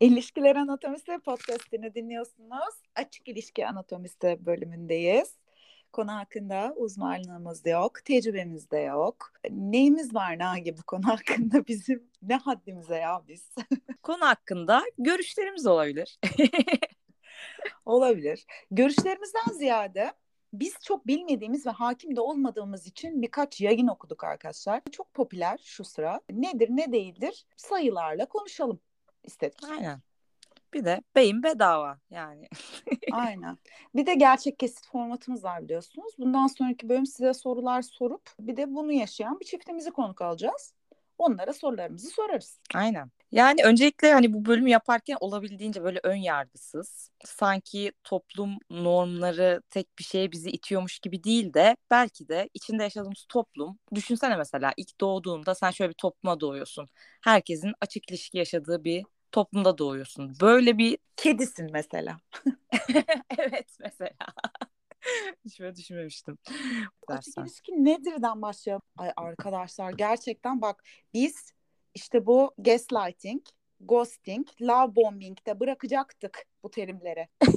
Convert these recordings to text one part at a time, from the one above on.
İlişkiler Anatomisi podcastini dinliyorsunuz. Açık İlişki Anatomisi bölümündeyiz. Konu hakkında uzmanlığımız yok, tecrübemiz de yok. Neyimiz var Nagi bu konu hakkında bizim ne haddimize ya biz? konu hakkında görüşlerimiz olabilir. olabilir. Görüşlerimizden ziyade biz çok bilmediğimiz ve hakim de olmadığımız için birkaç yayın okuduk arkadaşlar. Çok popüler şu sıra. Nedir ne değildir sayılarla konuşalım istedik. Aynen. Bir de beyin bedava yani. Aynen. Bir de gerçek kesit formatımız var biliyorsunuz. Bundan sonraki bölüm size sorular sorup bir de bunu yaşayan bir çiftimizi konuk alacağız. Onlara sorularımızı sorarız. Aynen. Yani öncelikle hani bu bölümü yaparken olabildiğince böyle ön yargısız, sanki toplum normları tek bir şeye bizi itiyormuş gibi değil de belki de içinde yaşadığımız toplum, düşünsene mesela ilk doğduğunda sen şöyle bir topluma doğuyorsun. Herkesin açık ilişki yaşadığı bir toplumda doğuyorsun. Böyle bir kedisin mesela. evet mesela. Hiç böyle düşünmemiştim. Açık ilişki nedirden başlayalım? Ay arkadaşlar gerçekten bak biz işte bu gaslighting, ghosting, love bombing'de bırakacaktık bu terimleri.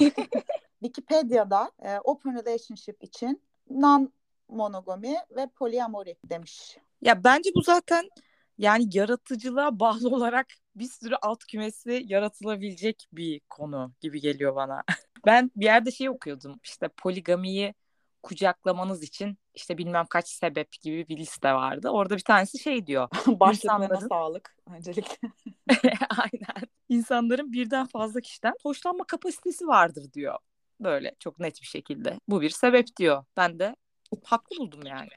Wikipedia'da e, open relationship için non monogami ve poliamori demiş. Ya bence bu zaten yani yaratıcılığa bağlı olarak bir sürü alt kümesi yaratılabilecek bir konu gibi geliyor bana. ben bir yerde şey okuyordum işte poligamiyi kucaklamanız için işte bilmem kaç sebep gibi bir liste vardı. Orada bir tanesi şey diyor. İnsanların... sağlık öncelikle. Aynen. İnsanların birden fazla kişiden hoşlanma kapasitesi vardır diyor. Böyle çok net bir şekilde. Bu bir sebep diyor. Ben de haklı buldum yani.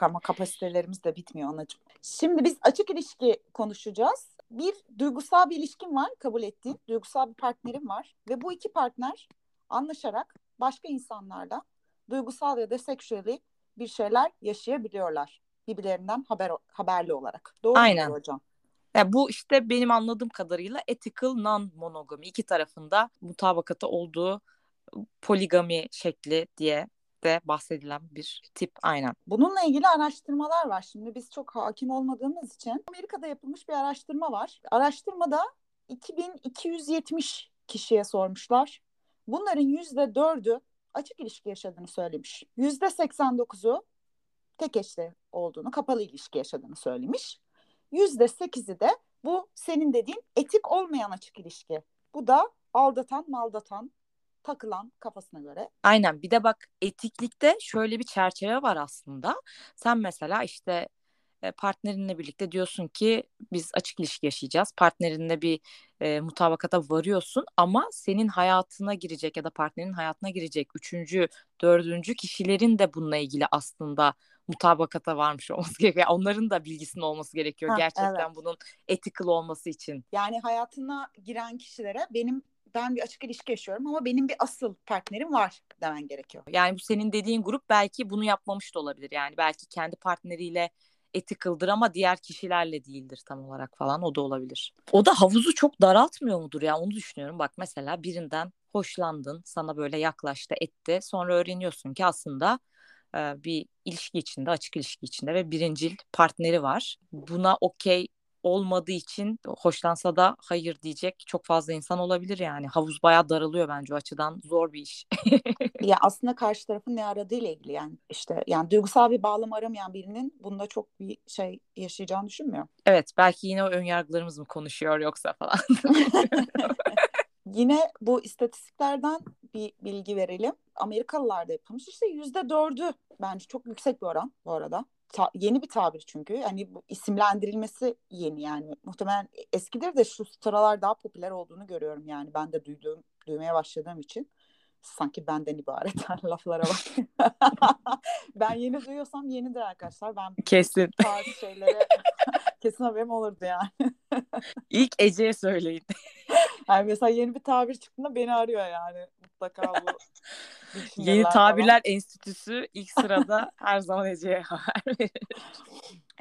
Ama kapasitelerimiz de bitmiyor anacığım. Şimdi biz açık ilişki konuşacağız. Bir duygusal bir ilişkin var kabul ettiğin. Duygusal bir partnerim var. Ve bu iki partner anlaşarak başka insanlarla duygusal ya da seksüeli bir şeyler yaşayabiliyorlar. Birbirlerinden haber haberli olarak. Doğru Aynen. hocam? Ya bu işte benim anladığım kadarıyla ethical non monogami iki tarafında mutabakata olduğu poligami şekli diye de bahsedilen bir tip aynen. Bununla ilgili araştırmalar var. Şimdi biz çok hakim olmadığımız için Amerika'da yapılmış bir araştırma var. Araştırmada 2270 kişiye sormuşlar. Bunların yüzde dördü açık ilişki yaşadığını söylemiş. Yüzde 89'u tek eşli olduğunu, kapalı ilişki yaşadığını söylemiş. Yüzde sekizi de bu senin dediğin etik olmayan açık ilişki. Bu da aldatan, maldatan, takılan kafasına göre. Aynen bir de bak etiklikte şöyle bir çerçeve var aslında. Sen mesela işte e, partnerinle birlikte diyorsun ki biz açık ilişki yaşayacağız. Partnerinle bir e, mutabakata varıyorsun ama senin hayatına girecek ya da partnerin hayatına girecek üçüncü, dördüncü kişilerin de bununla ilgili aslında mutabakata varmış olması gerekiyor. Onların da bilgisinin olması gerekiyor ha, gerçekten evet. bunun ethical olması için. Yani hayatına giren kişilere benim ben bir açık ilişki yaşıyorum ama benim bir asıl partnerim var demen gerekiyor. Yani bu senin dediğin grup belki bunu yapmamış da olabilir. Yani belki kendi partneriyle ethical'dır ama diğer kişilerle değildir tam olarak falan o da olabilir. O da havuzu çok daraltmıyor mudur ya onu düşünüyorum. Bak mesela birinden hoşlandın sana böyle yaklaştı etti sonra öğreniyorsun ki aslında bir ilişki içinde açık ilişki içinde ve birincil partneri var. Buna okey olmadığı için hoşlansa da hayır diyecek çok fazla insan olabilir yani. Havuz bayağı daralıyor bence o açıdan zor bir iş. ya aslında karşı tarafın ne aradığıyla ilgili yani işte yani duygusal bir bağlam aramayan birinin bunda çok bir şey yaşayacağını düşünmüyorum. Evet belki yine o önyargılarımız mı konuşuyor yoksa falan. Yine bu istatistiklerden bir bilgi verelim. Amerikalılarda yapılmış işte yüzde dördü bence çok yüksek bir oran bu arada ta, yeni bir tabir çünkü. Yani bu isimlendirilmesi yeni yani. Muhtemelen eskidir de şu sıralar daha popüler olduğunu görüyorum yani. Ben de duyduğum, duymaya başladığım için. Sanki benden ibaret laflara bak. ben yeni duyuyorsam yenidir arkadaşlar. Ben kesin bazı şeylere kesin haberim olurdu yani. İlk Ece'ye söyleyin. Yani mesela yeni bir tabir çıktığında beni arıyor yani mutlaka bu. Yeni Tabirler falan. Enstitüsü ilk sırada her zaman Ece'ye haber verir.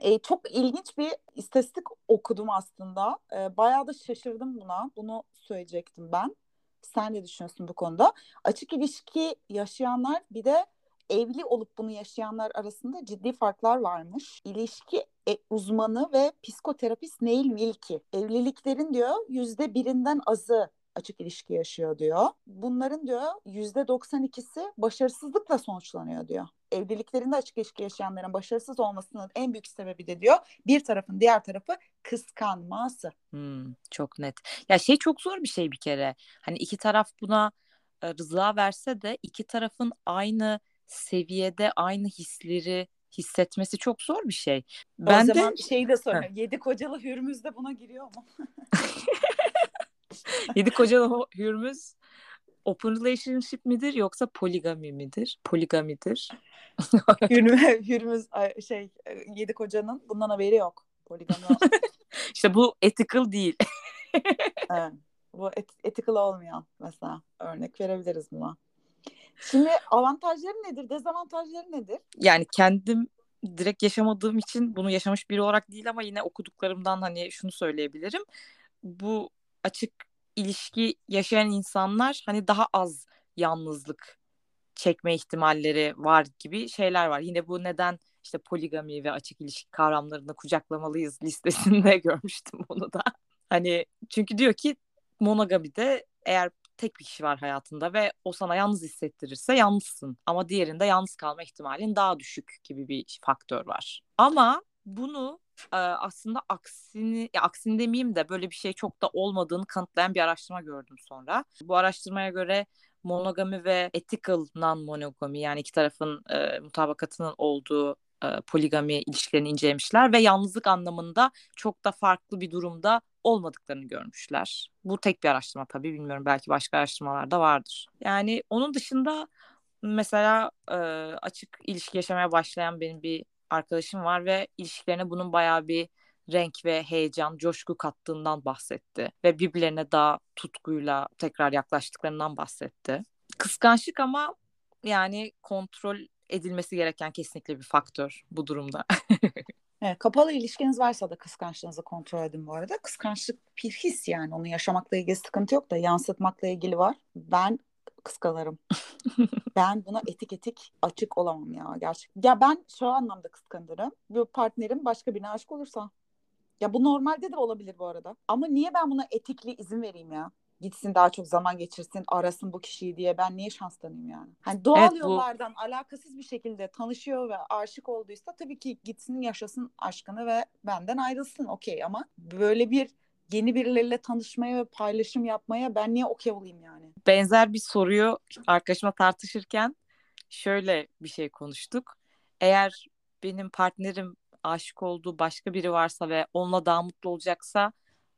E, çok ilginç bir istatistik okudum aslında. E, bayağı da şaşırdım buna. Bunu söyleyecektim ben. Sen ne düşünüyorsun bu konuda? Açık ilişki yaşayanlar bir de evli olup bunu yaşayanlar arasında ciddi farklar varmış. İlişki e, uzmanı ve psikoterapist Neil Milky. Evliliklerin diyor yüzde birinden azı açık ilişki yaşıyor diyor. Bunların diyor yüzde 92'si başarısızlıkla sonuçlanıyor diyor. Evliliklerinde açık ilişki yaşayanların başarısız olmasının en büyük sebebi de diyor bir tarafın diğer tarafı kıskanması. Hmm, çok net. Ya şey çok zor bir şey bir kere. Hani iki taraf buna e, rıza verse de iki tarafın aynı seviyede aynı hisleri hissetmesi çok zor bir şey. Ben o zaman de şeyi de sorayım. Yedi kocalı Hürmüz de buna giriyor mu? Yedi kocalı Hürmüz open relationship midir yoksa poligami midir? Poligamidir. Hürmüz şey yedi kocanın bundan haberi yok. Poligami. İşte bu ethical değil. evet. Bu et, ethical olmayan mesela örnek verebiliriz buna. Şimdi avantajları nedir, dezavantajları nedir? Yani kendim direkt yaşamadığım için bunu yaşamış biri olarak değil ama yine okuduklarımdan hani şunu söyleyebilirim. Bu açık ilişki yaşayan insanlar hani daha az yalnızlık çekme ihtimalleri var gibi şeyler var. Yine bu neden işte poligami ve açık ilişki kavramlarını kucaklamalıyız listesinde görmüştüm onu da. Hani çünkü diyor ki monogamide eğer tek bir kişi var hayatında ve o sana yalnız hissettirirse yalnızsın. Ama diğerinde yalnız kalma ihtimalin daha düşük gibi bir faktör var. Ama bunu aslında aksini ya aksini demeyeyim de böyle bir şey çok da olmadığını kanıtlayan bir araştırma gördüm sonra. Bu araştırmaya göre monogami ve ethical non-monogami yani iki tarafın e, mutabakatının olduğu e, poligami ilişkilerini incelemişler ve yalnızlık anlamında çok da farklı bir durumda olmadıklarını görmüşler. Bu tek bir araştırma tabii bilmiyorum belki başka araştırmalar da vardır. Yani onun dışında mesela e, açık ilişki yaşamaya başlayan benim bir arkadaşım var ve ilişkilerine bunun bayağı bir renk ve heyecan, coşku kattığından bahsetti. Ve birbirlerine daha tutkuyla tekrar yaklaştıklarından bahsetti. Kıskançlık ama yani kontrol edilmesi gereken kesinlikle bir faktör bu durumda. evet, kapalı ilişkiniz varsa da kıskançlığınızı kontrol edin bu arada. Kıskançlık bir his yani. Onu yaşamakla ilgili sıkıntı yok da yansıtmakla ilgili var. Ben kıskanırım. ben buna etik etik açık olamam ya gerçekten. Ya ben şu anlamda kıskanırım. Bu partnerim başka birine aşık olursa. Ya bu normalde de olabilir bu arada. Ama niye ben buna etikli izin vereyim ya? Gitsin daha çok zaman geçirsin, arasın bu kişiyi diye ben niye şans tanıyayım yani? Hani doğal evet, bu... yollardan alakasız bir şekilde tanışıyor ve aşık olduysa tabii ki gitsin yaşasın aşkını ve benden ayrılsın okey ama böyle bir yeni birileriyle tanışmaya ve paylaşım yapmaya ben niye okey olayım yani? Benzer bir soruyu arkadaşıma tartışırken şöyle bir şey konuştuk. Eğer benim partnerim aşık olduğu başka biri varsa ve onunla daha mutlu olacaksa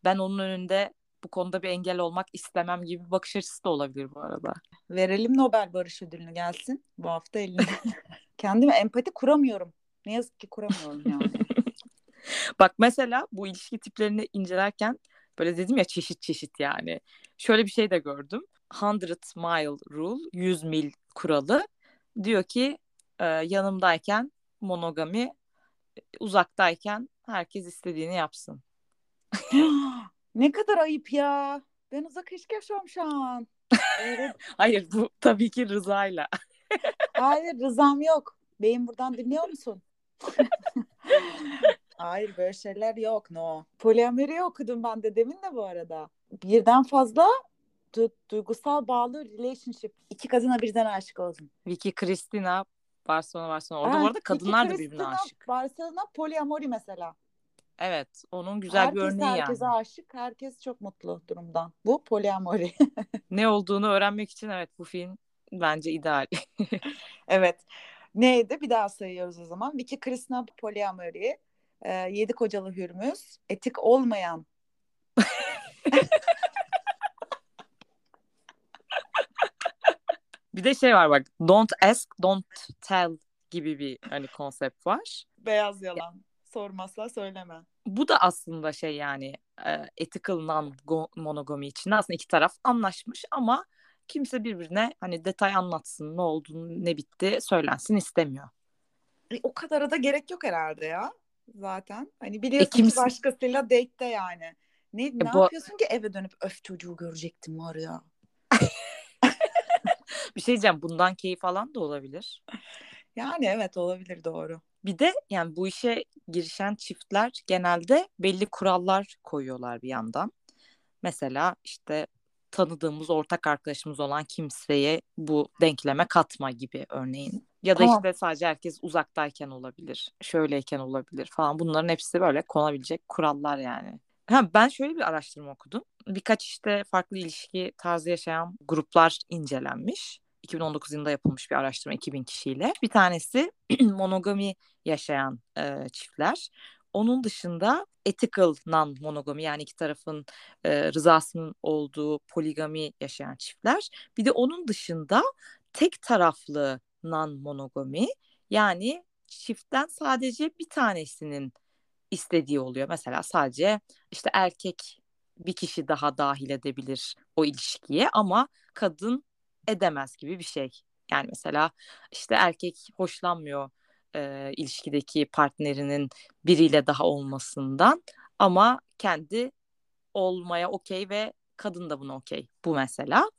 ben onun önünde bu konuda bir engel olmak istemem gibi bir bakış açısı da olabilir bu arada. Verelim Nobel Barış Ödülünü gelsin bu hafta eline. Kendime empati kuramıyorum. Ne yazık ki kuramıyorum yani. Bak mesela bu ilişki tiplerini incelerken böyle dedim ya çeşit çeşit yani. Şöyle bir şey de gördüm. 100 mile rule, 100 mil kuralı diyor ki e, yanımdayken monogami, uzaktayken herkes istediğini yapsın. ne kadar ayıp ya. Ben uzak ilişki yaşıyorum şu an. Evet. Hayır bu tabii ki rızayla. Hayır rızam yok. Beyin buradan dinliyor musun? Hayır böyle şeyler yok no. Poliamori okudum ben de demin de bu arada. Birden fazla du- duygusal bağlı relationship. İki kadına birden aşık oldum. Vicky Cristina Barcelona Barcelona. Orada bu arada kadınlar da birbirine aşık. Barcelona poliamori mesela. Evet, onun güzel herkes, bir örneği herkese yani. Herkese aşık, herkes çok mutlu durumdan. Bu poliamori. ne olduğunu öğrenmek için evet bu film bence ideal. evet. Neydi? Bir daha sayıyoruz o zaman. Vicky Cristina poliamori, e, yedi kocalı hürmüz, etik olmayan bir de şey var bak don't ask don't tell gibi bir hani konsept var. Beyaz yalan. Sormazsa söyleme. Bu da aslında şey yani e, ethical non-monogamy için aslında iki taraf anlaşmış ama kimse birbirine hani detay anlatsın ne oldu ne bitti söylensin istemiyor. E, o kadara da gerek yok herhalde ya zaten. Hani biliyorsun e, kimse... ki başkasıyla date'de yani. Ne, e, ne bu... yapıyorsun ki eve dönüp öf çocuğu görecektim var ya. bir şey diyeceğim bundan keyif alan da olabilir. Yani evet olabilir doğru. Bir de yani bu işe girişen çiftler genelde belli kurallar koyuyorlar bir yandan. Mesela işte tanıdığımız ortak arkadaşımız olan kimseye bu denkleme katma gibi örneğin. Ya da Tamam. işte sadece herkes uzaktayken olabilir, şöyleyken olabilir falan. Bunların hepsi böyle konabilecek kurallar yani. Ha, ben şöyle bir araştırma okudum. Birkaç işte farklı ilişki tarzı yaşayan gruplar incelenmiş. 2019 yılında yapılmış bir araştırma 2000 kişiyle. Bir tanesi monogami yaşayan e, çiftler. Onun dışında ethical non-monogami yani iki tarafın e, rızasının olduğu poligami yaşayan çiftler. Bir de onun dışında tek taraflı non-monogami yani çiftten sadece bir tanesinin istediği oluyor. Mesela sadece işte erkek bir kişi daha dahil edebilir o ilişkiye ama kadın edemez gibi bir şey. Yani mesela işte erkek hoşlanmıyor e, ilişkideki partnerinin biriyle daha olmasından ama kendi olmaya okey ve kadın da buna okey. Bu mesela.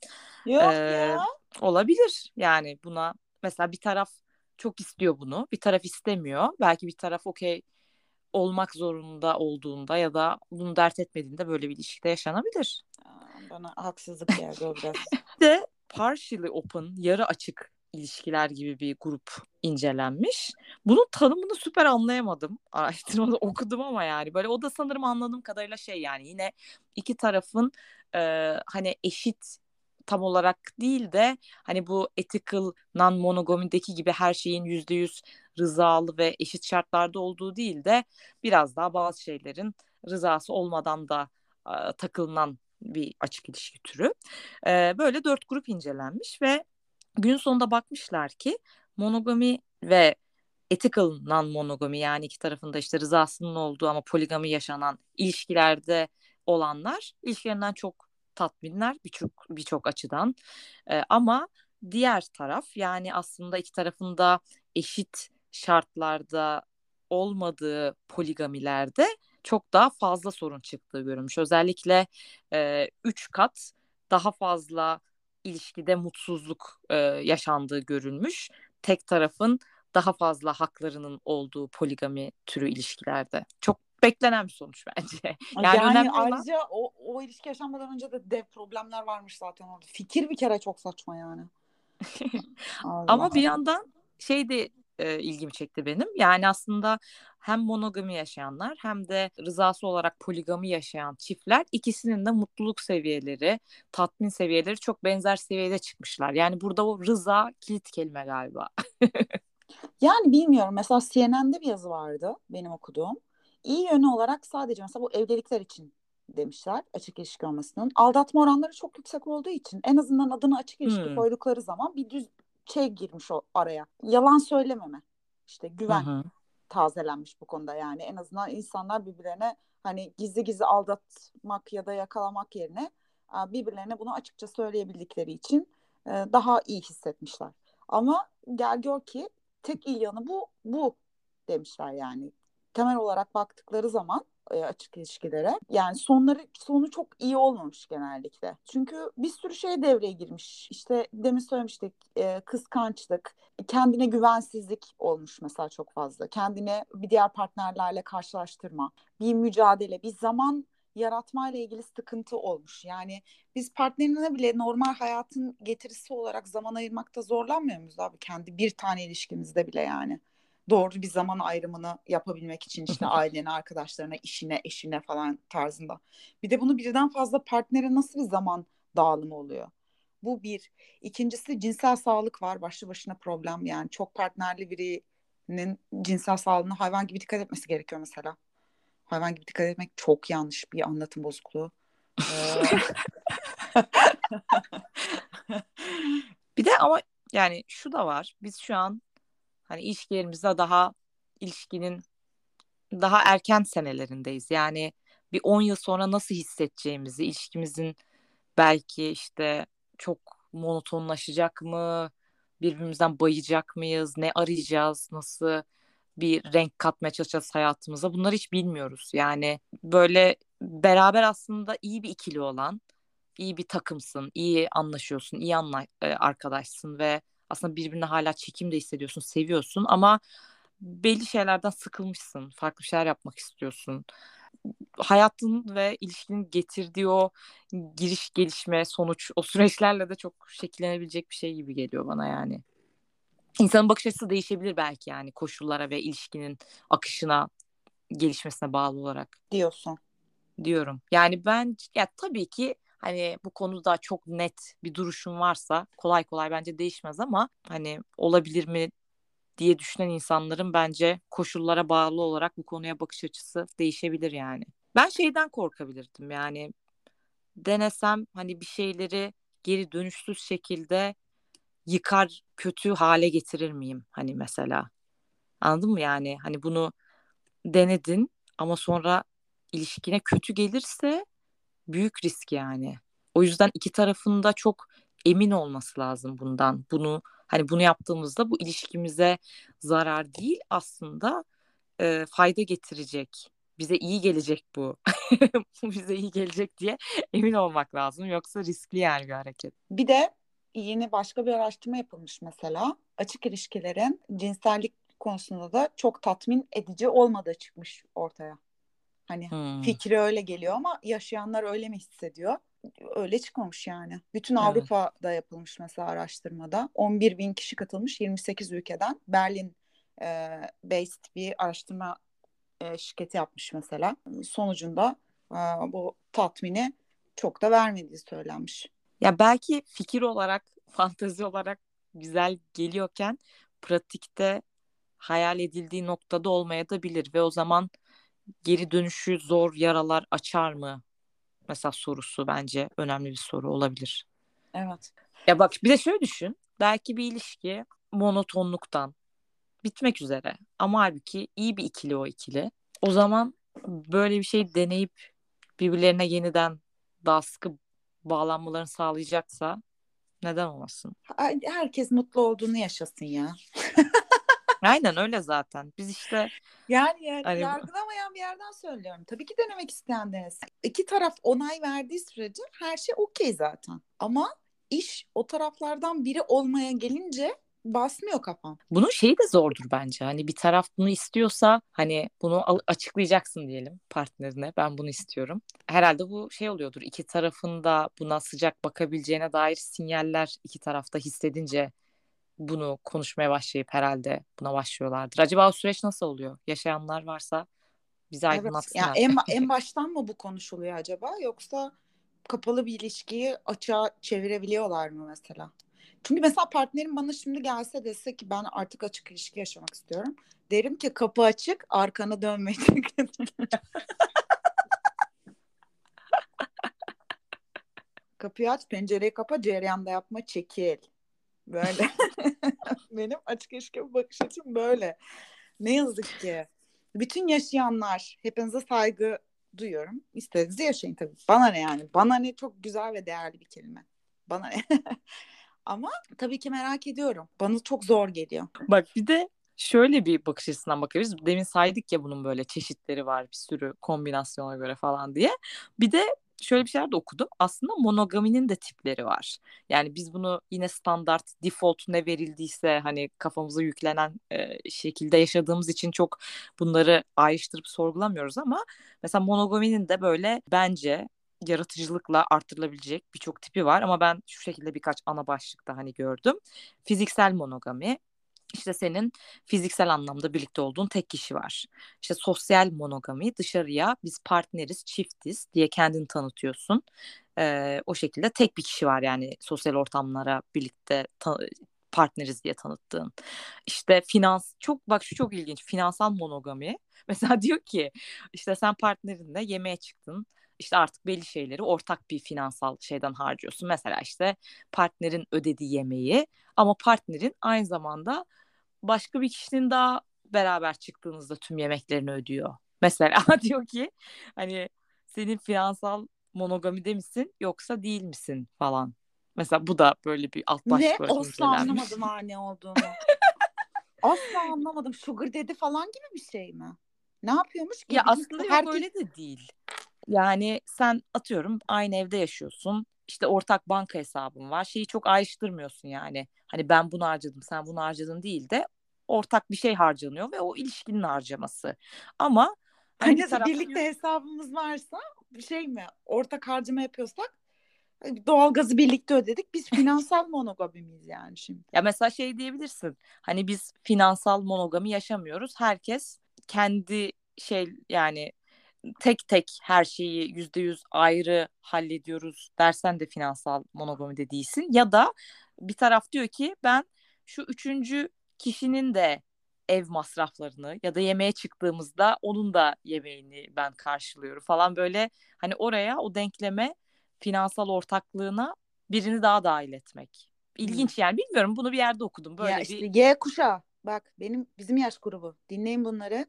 Yok Ee, ya. Olabilir. Yani buna mesela bir taraf çok istiyor bunu, bir taraf istemiyor. Belki bir taraf okey olmak zorunda olduğunda ya da bunu dert etmediğinde böyle bir ilişkide yaşanabilir. Bana haksızlık geldi o biraz. Bir de partially open, yarı açık ilişkiler gibi bir grup incelenmiş. Bunun tanımını süper anlayamadım. Araştırmada okudum ama yani böyle o da sanırım anladığım kadarıyla şey yani yine iki tarafın e, hani eşit tam olarak değil de hani bu ethical non-monogamideki gibi her şeyin yüzde yüz rızalı ve eşit şartlarda olduğu değil de biraz daha bazı şeylerin rızası olmadan da e, takılınan bir açık ilişki türü. E, böyle dört grup incelenmiş ve gün sonunda bakmışlar ki monogami ve ethical non-monogami yani iki tarafında işte rızasının olduğu ama poligami yaşanan ilişkilerde olanlar ilişkilerinden çok tatminler birçok birçok açıdan. Ee, ama diğer taraf yani aslında iki tarafında eşit şartlarda olmadığı poligamilerde çok daha fazla sorun çıktığı görülmüş. Özellikle e, üç kat daha fazla ilişkide mutsuzluk e, yaşandığı görülmüş. Tek tarafın daha fazla haklarının olduğu poligami türü ilişkilerde. Çok beklenen bir sonuç bence. Yani, Yani, önemli olan ayrıca o, o ilişki yaşanmadan önce de dev problemler varmış zaten orada. Fikir bir kere çok saçma yani. Ama bir yandan şey de e, ilgimi çekti benim. Yani aslında hem monogami yaşayanlar hem de rızası olarak poligami yaşayan çiftler ikisinin de mutluluk seviyeleri, tatmin seviyeleri çok benzer seviyede çıkmışlar. Yani burada o rıza kilit kelime galiba. Yani bilmiyorum. Mesela CNN'de bir yazı vardı benim okuduğum. İyi yönü olarak sadece mesela bu evlilikler için demişler açık ilişki olmasının. Aldatma oranları çok yüksek olduğu için en azından adını açık ilişki Hmm. koydukları zaman bir düz şey girmiş o araya. Yalan söylememe. İşte Hı güven hı. tazelenmiş bu konuda yani. En azından insanlar birbirlerine hani gizli gizli aldatmak ya da yakalamak yerine e, birbirlerine bunu açıkça söyleyebildikleri için e, daha iyi hissetmişler. Ama gel gör ki tek iyi yanı bu bu demişler yani. Temel olarak baktıkları zaman e, açık ilişkilere yani sonları sonu çok iyi olmamış genellikle. Çünkü bir sürü şey devreye girmiş. İşte demin söylemiştik e, kıskançlık, kendine güvensizlik olmuş mesela çok fazla. Kendine bir diğer partnerlerle karşılaştırma, bir mücadele, bir zaman yaratmayla ilgili sıkıntı olmuş. Yani biz partnerine bile normal hayatın getirisi olarak zaman ayırmakta zorlanmıyor muyuz abi? Kendi bir tane ilişkimizde bile yani. Doğru bir zaman ayrımını yapabilmek için işte ailene, arkadaşlarına, işine, eşine falan tarzında. Bir de bunu birden fazla partnere nasıl bir zaman dağılımı oluyor? Bu bir. İkincisi cinsel sağlık var. Başlı başına problem yani. Çok partnerli birinin cinsel sağlığına hayvan gibi dikkat etmesi gerekiyor mesela. Hayvan gibi dikkat etmek çok yanlış bir anlatım bozukluğu. Ee, Bir de ama yani şu da var. Biz şu an hani ilişkilerimizde daha ilişkinin daha erken senelerindeyiz. Yani bir 10 yıl sonra nasıl hissedeceğimizi, ilişkimizin belki işte çok monotonlaşacak mı, birbirimizden bayacak mıyız, ne arayacağız, nasıl bir renk katmaya çalışacağız hayatımıza bunları hiç bilmiyoruz. Yani böyle beraber aslında iyi bir ikili olan, iyi bir takımsın, iyi anlaşıyorsun, iyi anla e, arkadaşsın ve aslında birbirine hala çekim de hissediyorsun, seviyorsun ama belli şeylerden sıkılmışsın. Farklı şeyler yapmak istiyorsun. Hayatın ve ilişkinin getirdiği o giriş, gelişme, sonuç o süreçlerle de çok şekillenebilecek bir şey gibi geliyor bana yani. İnsanın bakış açısı değişebilir belki yani koşullara ve ilişkinin akışına, gelişmesine bağlı olarak. Diyorsun. Diyorum. Yani ben ya tabii ki hani bu konuda çok net bir duruşum varsa kolay kolay bence değişmez ama hani olabilir mi diye düşünen insanların bence koşullara bağlı olarak bu konuya bakış açısı değişebilir yani. Ben şeyden korkabilirdim yani denesem hani bir şeyleri geri dönüşsüz şekilde yıkar kötü hale getirir miyim hani mesela anladın mı yani hani bunu denedin ama sonra ilişkine kötü gelirse büyük risk yani. O yüzden iki tarafında çok emin olması lazım bundan. Bunu hani bunu yaptığımızda bu ilişkimize zarar değil aslında e, fayda getirecek. Bize iyi gelecek bu. bize iyi gelecek diye emin olmak lazım. Yoksa riskli yani bir hareket. Bir de yeni başka bir araştırma yapılmış mesela. Açık ilişkilerin cinsellik konusunda da çok tatmin edici olmadığı çıkmış ortaya. Hani hmm. fikri öyle geliyor ama yaşayanlar öyle mi hissediyor? Öyle çıkmamış yani. Bütün evet. Avrupa'da yapılmış mesela araştırmada. 11 bin kişi katılmış 28 ülkeden. Berlin e, based bir araştırma e, şirketi yapmış mesela. Sonucunda e, bu tatmini çok da vermediği söylenmiş. Ya belki fikir olarak, fantezi olarak güzel geliyorken pratikte hayal edildiği noktada olmaya da bilir ve o zaman geri dönüşü zor yaralar açar mı? Mesela sorusu bence önemli bir soru olabilir. Evet. Ya bak bir de şöyle düşün. Belki bir ilişki monotonluktan bitmek üzere. Ama halbuki iyi bir ikili o ikili. O zaman böyle bir şey deneyip birbirlerine yeniden daha sıkı bağlanmalarını sağlayacaksa neden olmasın? Herkes mutlu olduğunu yaşasın ya. Aynen öyle zaten. Biz işte yani, yani hani... yargılamayan bir yerden söylüyorum. Tabii ki denemek isteyen denesin. İki taraf onay verdiği sürece her şey okey zaten. Ama iş o taraflardan biri olmaya gelince basmıyor kafam. Bunun şeyi de zordur bence. Hani bir taraf bunu istiyorsa hani bunu açıklayacaksın diyelim partnerine. Ben bunu istiyorum. Herhalde bu şey oluyordur. İki tarafın da buna sıcak bakabileceğine dair sinyaller iki tarafta hissedince bunu konuşmaya başlayıp herhalde buna başlıyorlardır. Acaba o süreç nasıl oluyor? Yaşayanlar varsa bize aydınlatsınlar. Evet, yani en, en baştan mı bu konuşuluyor acaba yoksa kapalı bir ilişkiyi açığa çevirebiliyorlar mı mesela? Çünkü mesela partnerim bana şimdi gelse dese ki ben artık açık ilişki yaşamak istiyorum. Derim ki kapı açık arkana dönme. Kapıyı aç pencereyi kapa cereyanda yapma çekil. Böyle. Benim açık ilişki bakış açım böyle. Ne yazık ki. Bütün yaşayanlar hepinize saygı duyuyorum. İstediğinizi yaşayın tabii. Bana ne yani? Bana ne çok güzel ve değerli bir kelime. Bana ne? Ama tabii ki merak ediyorum. Bana çok zor geliyor. Bak bir de şöyle bir bakış açısından bakıyoruz. Demin saydık ya bunun böyle çeşitleri var bir sürü kombinasyona göre falan diye. Bir de şöyle bir şeyler de okudum. Aslında monogaminin de tipleri var. Yani biz bunu yine standart default ne verildiyse hani kafamıza yüklenen e, şekilde yaşadığımız için çok bunları ayrıştırıp sorgulamıyoruz ama mesela monogaminin de böyle bence yaratıcılıkla artırılabilecek birçok tipi var ama ben şu şekilde birkaç ana başlıkta hani gördüm. Fiziksel monogami, işte senin fiziksel anlamda birlikte olduğun tek kişi var. İşte sosyal monogami dışarıya biz partneriz, çiftiz diye kendini tanıtıyorsun. Ee, o şekilde tek bir kişi var yani sosyal ortamlara birlikte partneriz diye tanıttığın. İşte finans çok bak şu çok ilginç finansal monogami. Mesela diyor ki işte sen partnerinle yemeğe çıktın işte artık belli şeyleri ortak bir finansal şeyden harcıyorsun. Mesela işte partnerin ödediği yemeği ama partnerin aynı zamanda başka bir kişinin daha beraber çıktığınızda tüm yemeklerini ödüyor. Mesela diyor ki hani senin finansal monogamide misin yoksa değil misin falan. Mesela bu da böyle bir alt başlık Ne? Asla anlamadım ha ne olduğunu. Asla anlamadım. Sugar dedi falan gibi bir şey mi? Ne yapıyormuş ki? Ya aslında herkes... yok öyle de değil. Yani sen atıyorum aynı evde yaşıyorsun. işte ortak banka hesabın var. Şeyi çok ayrıştırmıyorsun yani. Hani ben bunu harcadım, sen bunu harcadın değil de ortak bir şey harcanıyor ve o ilişkinin harcaması. Ama hani, hani birlikte hesabımız varsa bir şey mi? Ortak harcama yapıyorsak doğalgazı birlikte ödedik. Biz finansal monogamiyiz yani şimdi. Ya mesela şey diyebilirsin. Hani biz finansal monogami yaşamıyoruz. Herkes kendi şey yani tek tek her şeyi yüzde yüz ayrı hallediyoruz dersen de finansal monogami de değilsin. Ya da bir taraf diyor ki ben şu üçüncü kişinin de ev masraflarını ya da yemeğe çıktığımızda onun da yemeğini ben karşılıyorum falan böyle hani oraya o denkleme finansal ortaklığına birini daha dahil etmek. İlginç hmm. yani bilmiyorum bunu bir yerde okudum böyle ya işte bir. Y kuşağı bak benim bizim yaş grubu dinleyin bunları.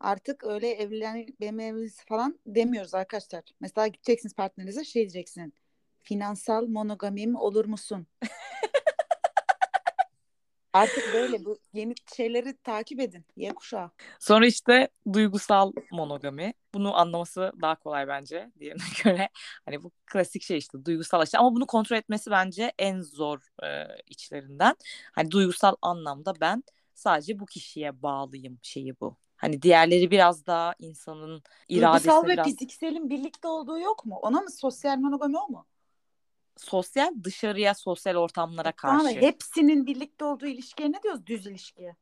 Artık öyle evlen benim falan demiyoruz arkadaşlar. Mesela gideceksiniz partnerinize şey diyeceksin. Finansal monogamim olur musun? Artık böyle bu yeni şeyleri takip edin. Y kuşağı. Sonra işte duygusal monogami. Bunu anlaması daha kolay bence diğerine göre. Hani bu klasik şey işte duygusal işte ama bunu kontrol etmesi bence en zor e, içlerinden. Hani duygusal anlamda ben sadece bu kişiye bağlıyım şeyi bu. Hani diğerleri biraz daha insanın iradesi Duygusal ve biraz... fizikselin birlikte olduğu yok mu? Ona mı sosyal monogami o mu? sosyal dışarıya sosyal ortamlara karşı. Tamam, hepsinin birlikte olduğu ilişkiye ne diyoruz düz ilişkiye?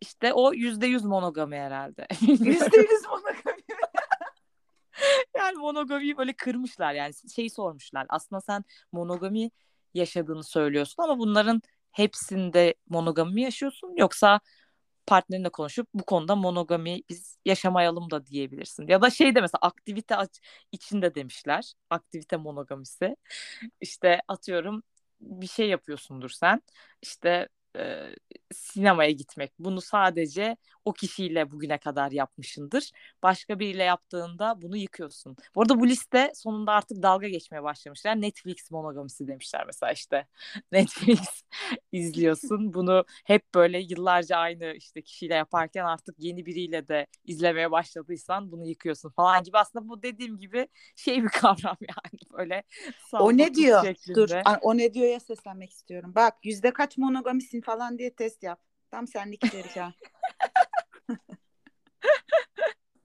İşte o yüzde yüz monogami herhalde. Yüzde yüz monogami. yani monogamiyi böyle kırmışlar yani şeyi sormuşlar. Aslında sen monogami yaşadığını söylüyorsun ama bunların hepsinde monogami mi yaşıyorsun yoksa partnerinle konuşup bu konuda monogami biz yaşamayalım da diyebilirsin. Ya da şey de mesela aktivite içinde demişler. Aktivite monogamisi. İşte atıyorum bir şey yapıyorsundur sen. İşte e, sinemaya gitmek. Bunu sadece o kişiyle bugüne kadar yapmışındır. Başka biriyle yaptığında bunu yıkıyorsun. Bu arada bu liste sonunda artık dalga geçmeye başlamışlar. Netflix monogamisi demişler mesela işte. Netflix izliyorsun. Bunu hep böyle yıllarca aynı işte kişiyle yaparken artık yeni biriyle de izlemeye başladıysan bunu yıkıyorsun falan gibi. Aslında bu dediğim gibi şey bir kavram yani böyle. O ne diyor? Şeklinde. Dur. O ne diyor ya seslenmek istiyorum. Bak yüzde kaç monogamisin falan diye test yap. Tam senlik içerik ha.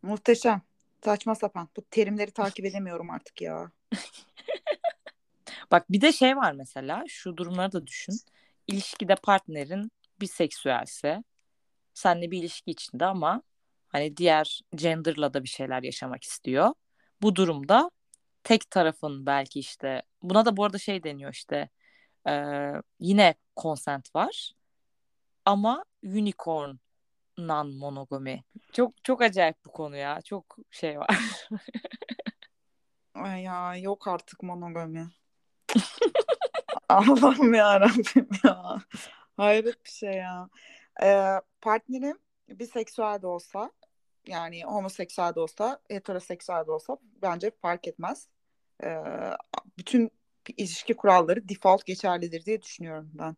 Muhteşem. Saçma sapan. Bu terimleri takip edemiyorum artık ya. Bak bir de şey var mesela. Şu durumları da düşün. İlişkide partnerin biseksüelse senle bir ilişki içinde ama hani diğer genderla da bir şeyler yaşamak istiyor. Bu durumda tek tarafın belki işte buna da bu arada şey deniyor işte e, yine consent var ama unicorn non monogami. Çok çok acayip bu konu ya. Çok şey var. Ay ya yok artık monogami. Allah'ım ya Rabbim ya. Hayret bir şey ya. Ee, partnerim biseksüel de olsa yani homoseksüel de olsa heteroseksüel de olsa bence fark etmez. Ee, bütün ilişki kuralları default geçerlidir diye düşünüyorum ben.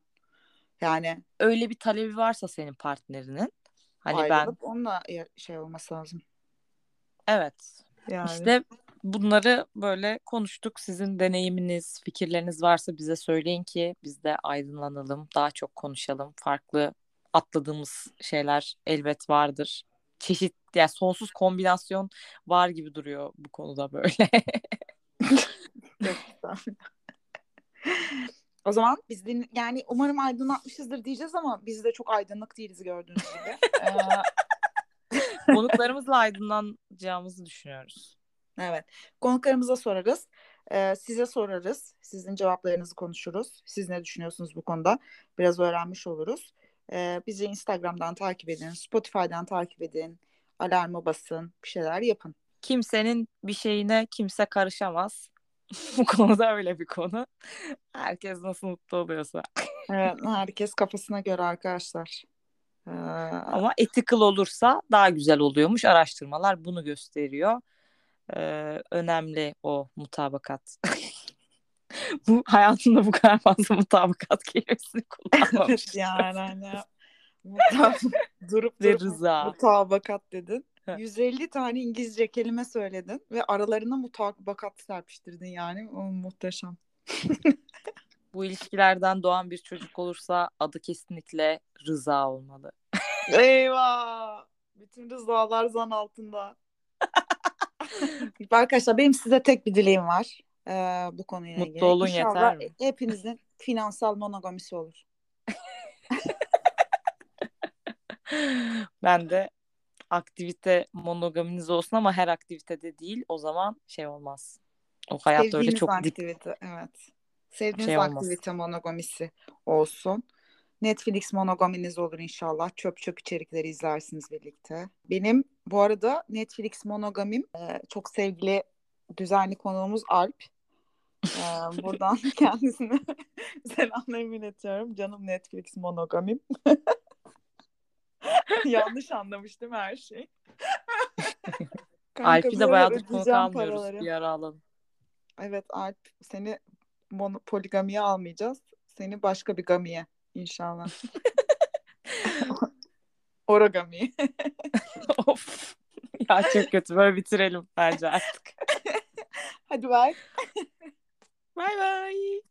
Yani öyle bir talebi varsa senin partnerinin hani ayrılıp ben onunla şey olması lazım. Evet. Yani. İşte bunları böyle konuştuk. Sizin deneyiminiz, fikirleriniz varsa bize söyleyin ki biz de aydınlanalım, daha çok konuşalım. Farklı atladığımız şeyler elbet vardır. Çeşit yani sonsuz kombinasyon var gibi duruyor bu konuda böyle. O zaman biz din yani umarım aydınlatmışızdır diyeceğiz ama biz de çok aydınlık değiliz gördüğünüz gibi. Konuklarımızla aydınlanacağımızı düşünüyoruz. Evet. Konuklarımıza sorarız. Ee, size sorarız. Sizin cevaplarınızı konuşuruz. Siz ne düşünüyorsunuz bu konuda? Biraz öğrenmiş oluruz. Ee, bizi Instagram'dan takip edin. Spotify'dan takip edin. Alarmı basın. Bir şeyler yapın. Kimsenin bir şeyine kimse karışamaz. bu konuda öyle bir konu. Herkes nasıl mutlu oluyorsa. evet, herkes kafasına göre arkadaşlar. Ee... Ama ethical olursa daha güzel oluyormuş. Araştırmalar bunu gösteriyor. Ee, önemli o mutabakat. bu hayatında bu kadar fazla mutabakat kelimesini kullanmamış. yani hani mutab durup durup rıza. mutabakat dedin. 150 tane İngilizce kelime söyledin ve aralarına mutabakat serpiştirdin yani. O muhteşem. Bu ilişkilerden doğan bir çocuk olursa adı kesinlikle Rıza olmalı. Eyvah. Bütün rızalar zan altında. Arkadaşlar benim size tek bir dileğim var. Ee, bu konuyla Mutlu ilgili. olun İnşallah yeter mi? hepinizin finansal monogamisi olur. Ben de aktivite monogaminiz olsun ama her aktivitede değil. O zaman şey olmaz. O öyle Sevdiğiniz çok dip aktivite, evet. Sevdiğiniz şey olmaz. aktivite monogamisi olsun. Netflix monogaminiz olur inşallah. Çöp çöp içerikleri izlersiniz birlikte. Benim bu arada Netflix monogamim e, çok sevgili düzenli konuğumuz Alp. E, buradan kendisine selamlarımı iletiyorum. Canım Netflix monogamim. Yanlış anlamıştım her şeyi. Kanka, Alp'i bir de bayağıdır konuk almıyoruz. paraları. Bir ara alalım. Evet Alp seni mono, poligamiye almayacağız. Seni başka bir gamiye inşallah. Origami. of. Ya çok kötü. Böyle bitirelim bence artık. Hadi bye. Bay bay.